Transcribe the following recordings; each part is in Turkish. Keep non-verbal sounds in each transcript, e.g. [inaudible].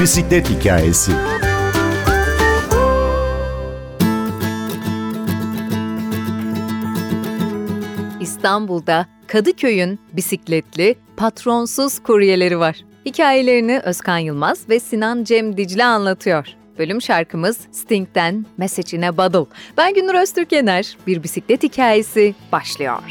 Bisiklet hikayesi. İstanbul'da Kadıköy'ün bisikletli, patronsuz kuryeleri var. Hikayelerini Özkan Yılmaz ve Sinan Cem Dicle anlatıyor. Bölüm şarkımız Sting'den Message in a Bottle. Ben Günür Öztürk Yener. Bir bisiklet hikayesi başlıyor.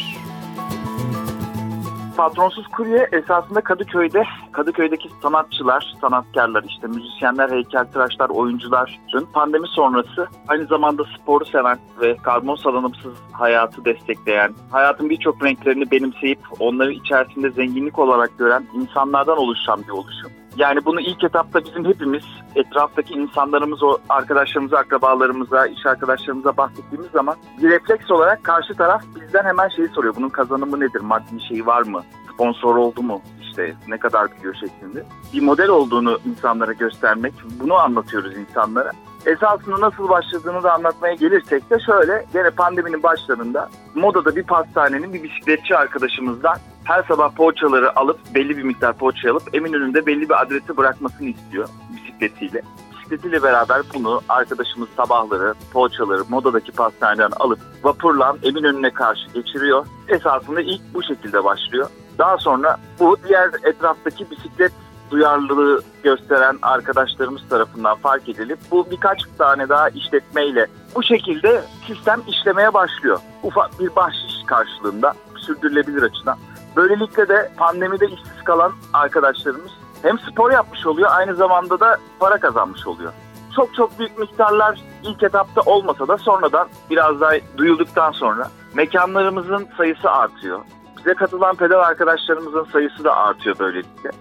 Patronsuz Kurye esasında Kadıköy'de, Kadıköy'deki sanatçılar, sanatkarlar, işte müzisyenler, heykeltıraşlar, oyuncuların pandemi sonrası aynı zamanda sporu seven ve karbon salınımsız hayatı destekleyen, hayatın birçok renklerini benimseyip onları içerisinde zenginlik olarak gören insanlardan oluşan bir oluşum. Yani bunu ilk etapta bizim hepimiz etraftaki insanlarımız, o arkadaşlarımıza, akrabalarımıza, iş arkadaşlarımıza bahsettiğimiz zaman bir refleks olarak karşı taraf bizden hemen şeyi soruyor. Bunun kazanımı nedir? Maddi şeyi var mı? Sponsor oldu mu? İşte ne kadar biliyor şeklinde. Bir model olduğunu insanlara göstermek, bunu anlatıyoruz insanlara. Esasında nasıl başladığını da anlatmaya gelirsek de şöyle, gene pandeminin başlarında modada bir pastanenin bir bisikletçi arkadaşımızdan her sabah poğaçaları alıp belli bir miktar poğaça alıp Eminönü'nde belli bir adrese bırakmasını istiyor bisikletiyle. Bisikletiyle beraber bunu arkadaşımız sabahları poğaçaları modadaki pastaneden alıp vapurla Eminönü'ne karşı geçiriyor. Esasında ilk bu şekilde başlıyor. Daha sonra bu diğer etraftaki bisiklet duyarlılığı gösteren arkadaşlarımız tarafından fark edilip bu birkaç tane daha işletmeyle bu şekilde sistem işlemeye başlıyor. Ufak bir bahşiş karşılığında sürdürülebilir açıdan. Böylelikle de pandemide işsiz kalan arkadaşlarımız hem spor yapmış oluyor aynı zamanda da para kazanmış oluyor. Çok çok büyük miktarlar ilk etapta olmasa da sonradan biraz daha duyulduktan sonra mekanlarımızın sayısı artıyor. Bize katılan pedal arkadaşlarımızın sayısı da artıyor böylelikle.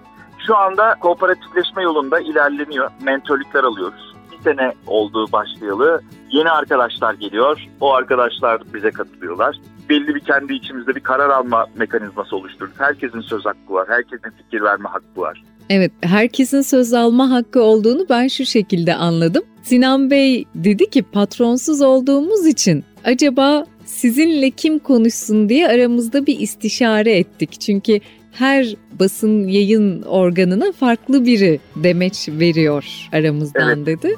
Şu anda kooperatifleşme yolunda ilerleniyor. Mentörlükler alıyoruz. Bir sene oldu başlayalı. Yeni arkadaşlar geliyor. O arkadaşlar bize katılıyorlar. Belli bir kendi içimizde bir karar alma mekanizması oluşturduk. Herkesin söz hakkı var. Herkesin fikir verme hakkı var. Evet, herkesin söz alma hakkı olduğunu ben şu şekilde anladım. Sinan Bey dedi ki patronsuz olduğumuz için acaba sizinle kim konuşsun diye aramızda bir istişare ettik. Çünkü her basın yayın organına farklı biri demeç veriyor aramızdan evet. dedi.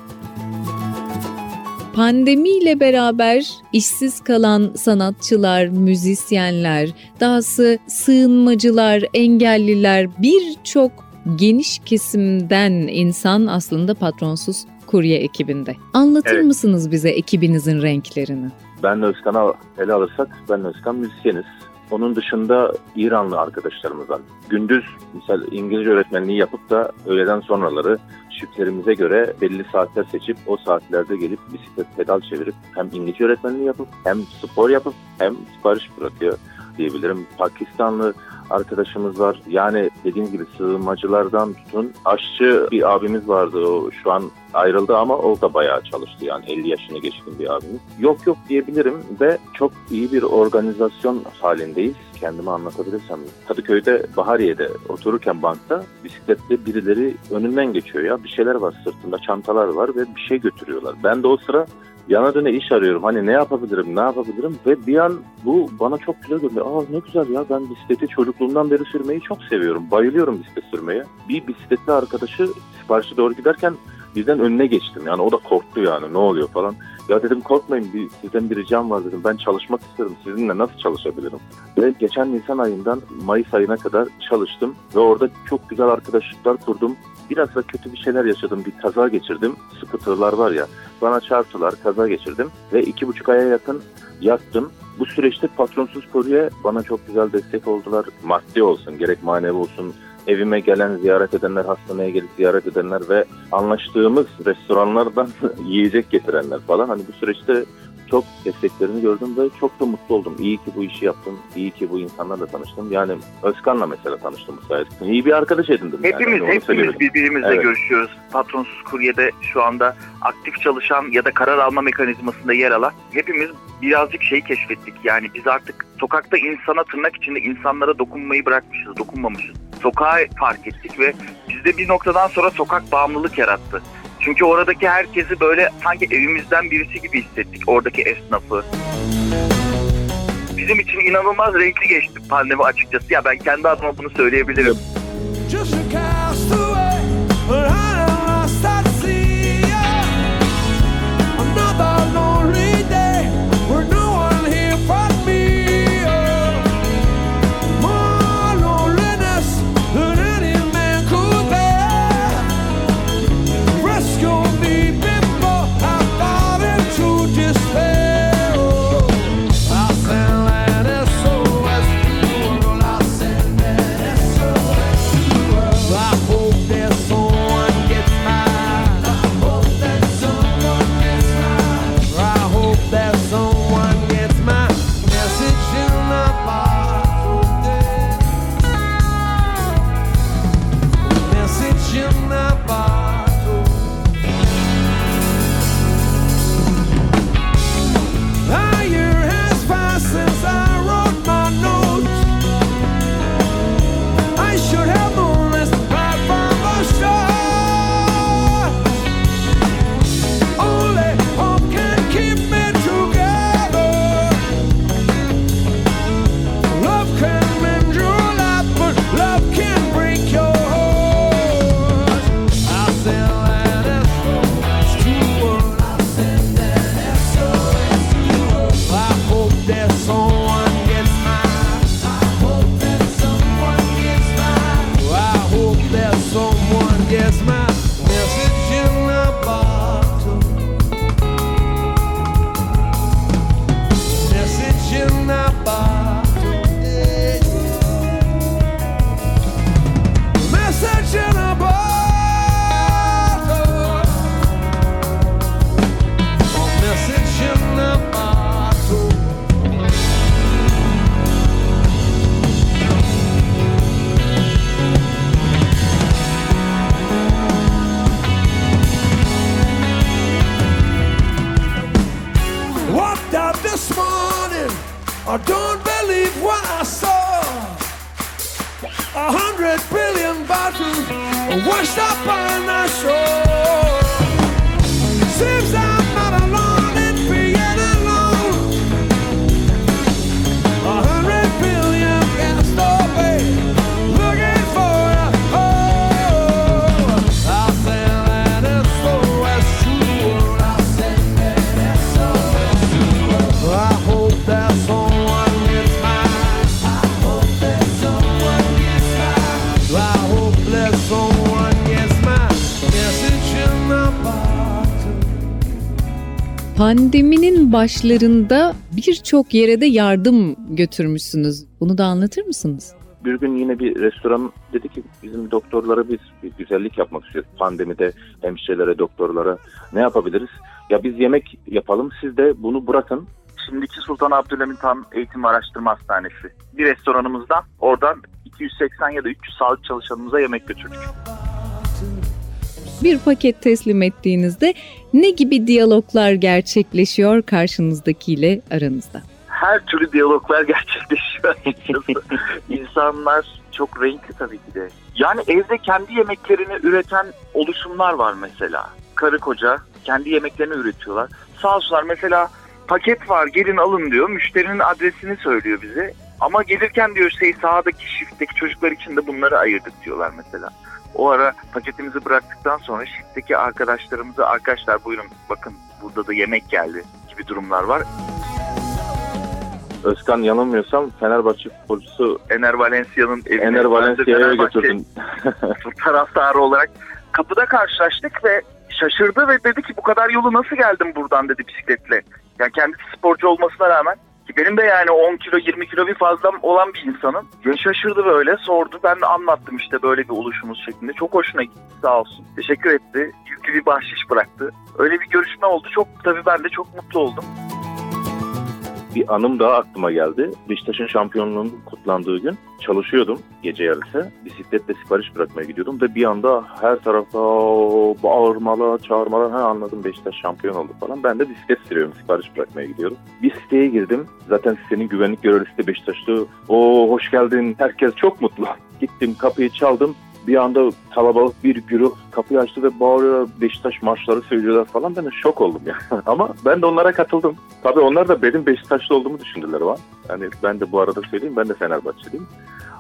Pandemiyle beraber işsiz kalan sanatçılar, müzisyenler, dahası sığınmacılar, engelliler birçok geniş kesimden insan aslında patronsuz kurye ekibinde. Anlatır evet. mısınız bize ekibinizin renklerini? Ben Özkan'a ele alırsak, ben Özkan müzisyeniz. Onun dışında İranlı arkadaşlarımızdan gündüz misal İngilizce öğretmenliği yapıp da öğleden sonraları shiftlerimize göre belli saatler seçip o saatlerde gelip bisiklet pedal çevirip hem İngilizce öğretmenliği yapıp hem spor yapıp hem sipariş bırakıyor diyebilirim. Pakistanlı arkadaşımız var. Yani dediğim gibi sığınmacılardan tutun. Aşçı bir abimiz vardı. O şu an ayrıldı ama o da bayağı çalıştı. Yani 50 yaşını geçkin bir abimiz. Yok yok diyebilirim ve çok iyi bir organizasyon halindeyiz. Kendimi anlatabilirsem. Kadıköy'de Bahariye'de otururken bankta bisikletle birileri önünden geçiyor ya. Bir şeyler var sırtında, çantalar var ve bir şey götürüyorlar. Ben de o sıra yana döne iş arıyorum. Hani ne yapabilirim, ne yapabilirim ve bir an bu bana çok güzel görünüyor. Aa ne güzel ya ben bisikleti çocukluğumdan beri sürmeyi çok seviyorum. Bayılıyorum bisiklet sürmeye. Bir bisikletli arkadaşı siparişe doğru giderken birden önüne geçtim. Yani o da korktu yani ne oluyor falan. Ya dedim korkmayın bir, sizden bir ricam var dedim. Ben çalışmak isterim. Sizinle nasıl çalışabilirim? Ve geçen Nisan ayından Mayıs ayına kadar çalıştım. Ve orada çok güzel arkadaşlıklar kurdum. Biraz da kötü bir şeyler yaşadım. Bir kaza geçirdim. Scooter'lar var ya. Bana çarptılar. Kaza geçirdim. Ve iki buçuk aya yakın yattım. Bu süreçte patronsuz koruya bana çok güzel destek oldular. Maddi olsun, gerek manevi olsun, evime gelen, ziyaret edenler, hastaneye gelip ziyaret edenler ve anlaştığımız restoranlardan [laughs] yiyecek getirenler falan. Hani bu süreçte çok desteklerini gördüm ve çok da mutlu oldum. İyi ki bu işi yaptım. İyi ki bu insanlarla tanıştım. Yani Özkan'la mesela tanıştım bu sayede. İyi bir arkadaş edindim. Hepimiz, yani. hepimiz birbirimizle evet. görüşüyoruz. Patronsuz kuryede şu anda aktif çalışan ya da karar alma mekanizmasında yer alan hepimiz birazcık şey keşfettik. Yani biz artık sokakta insana tırnak içinde insanlara dokunmayı bırakmışız, dokunmamışız. Sokağa fark ettik ve bizde bir noktadan sonra sokak bağımlılık yarattı. Çünkü oradaki herkesi böyle sanki evimizden birisi gibi hissettik. Oradaki esnafı. Bizim için inanılmaz renkli geçti pandemi açıkçası. Ya ben kendi adıma bunu söyleyebilirim. Just Pandeminin başlarında birçok yere de yardım götürmüşsünüz. Bunu da anlatır mısınız? Bir gün yine bir restoran dedi ki bizim doktorlara biz bir güzellik yapmak istiyoruz. Pandemide hemşirelere, doktorlara ne yapabiliriz? Ya biz yemek yapalım siz de bunu bırakın. Şimdiki Sultan Abdülhamit Han Eğitim ve Araştırma Hastanesi. Bir restoranımızdan oradan 280 ya da 300 sağlık çalışanımıza yemek götürdük. Bir paket teslim ettiğinizde ne gibi diyaloglar gerçekleşiyor karşınızdakiyle aranızda? her türlü diyaloglar [laughs] gerçekleşiyor. İnsanlar çok renkli tabii ki de. Yani evde kendi yemeklerini üreten oluşumlar var mesela. Karı koca kendi yemeklerini üretiyorlar. Sağ olsunlar mesela paket var gelin alın diyor. Müşterinin adresini söylüyor bize. Ama gelirken diyor şey sağdaki şiftteki çocuklar için de bunları ayırdık diyorlar mesela. O ara paketimizi bıraktıktan sonra şiftteki arkadaşlarımıza arkadaşlar buyurun bakın burada da yemek geldi gibi durumlar var. Özkan yanılmıyorsam Fenerbahçe futbolcusu Ener Valencia'nın evine Ener Valencia'ya götürdün. [laughs] taraftarı olarak kapıda karşılaştık ve şaşırdı ve dedi ki bu kadar yolu nasıl geldim buradan dedi bisikletle. Yani kendisi sporcu olmasına rağmen benim de yani 10 kilo 20 kilo bir fazlam olan bir insanım. Ya şaşırdı böyle sordu. Ben de anlattım işte böyle bir oluşumuz şeklinde. Çok hoşuna gitti sağ olsun. Teşekkür etti. Yüklü bir bahşiş bıraktı. Öyle bir görüşme oldu. Çok tabii ben de çok mutlu oldum. bir anım daha aklıma geldi. Beşiktaş'ın şampiyonluğunun kutlandığı gün çalışıyordum gece yarısı. Bisikletle sipariş bırakmaya gidiyordum ve bir anda her tarafa bağırmalar, çağırmalar. Ha anladım Beşiktaş şampiyon oldu falan. Ben de bisiklet sürüyorum sipariş bırakmaya gidiyorum. Bir siteye girdim. Zaten sitenin güvenlik görevlisi de Beşiktaşlı. Oo hoş geldin. Herkes çok mutlu. Gittim kapıyı çaldım. Bir anda kalabalık bir güruh kapıyı açtı ve bağırıyor Beşiktaş marşları söylüyorlar falan. Ben şok oldum ya. [laughs] Ama ben de onlara katıldım. Tabii onlar da benim Beşiktaşlı olduğumu düşündüler o an. Yani ben de bu arada söyleyeyim ben de Fenerbahçeliyim.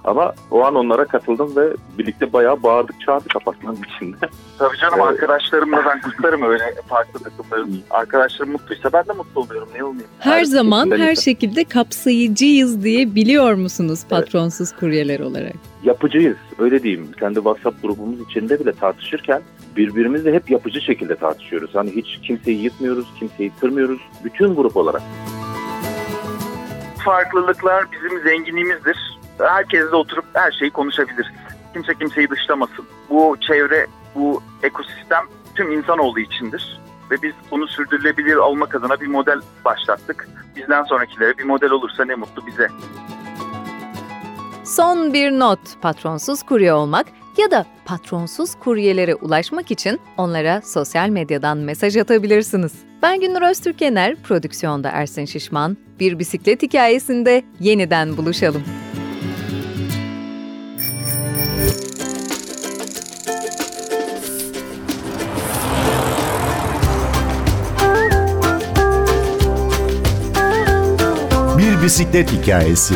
Ama o an onlara katıldım ve birlikte bayağı bağırdık çağırdık apartmanın içinde. Tabii canım Evet. arkadaşlarımla ben kutlarım öyle farklı takımların. Arkadaşlarım mutluysa ben de mutlu oluyorum. Ne olmayayım? Her Her zaman her şekilde kapsayıcıyız diye biliyor musunuz patronsuz kuryeler olarak? Yapıcıyız öyle diyeyim. Kendi WhatsApp grubumuz içinde bile tartışırken birbirimizle hep yapıcı şekilde tartışıyoruz. Hani hiç kimseyi yıkmıyoruz, kimseyi kırmıyoruz. Bütün grup olarak. Farklılıklar bizim zenginliğimizdir. Herkesle oturup her şeyi konuşabiliriz. Kimse kimseyi dışlamasın. Bu çevre, bu ekosistem tüm insanoğlu içindir. Ve biz bunu sürdürülebilir olmak adına bir model başlattık. Bizden sonrakilere bir model olursa ne mutlu bize. Son bir not patronsuz kurye olmak ya da patronsuz kuryelere ulaşmak için onlara sosyal medyadan mesaj atabilirsiniz. Ben Gündür Öztürkener, prodüksiyonda Ersin Şişman. Bir bisiklet hikayesinde yeniden buluşalım. Bisiklet hikayesi.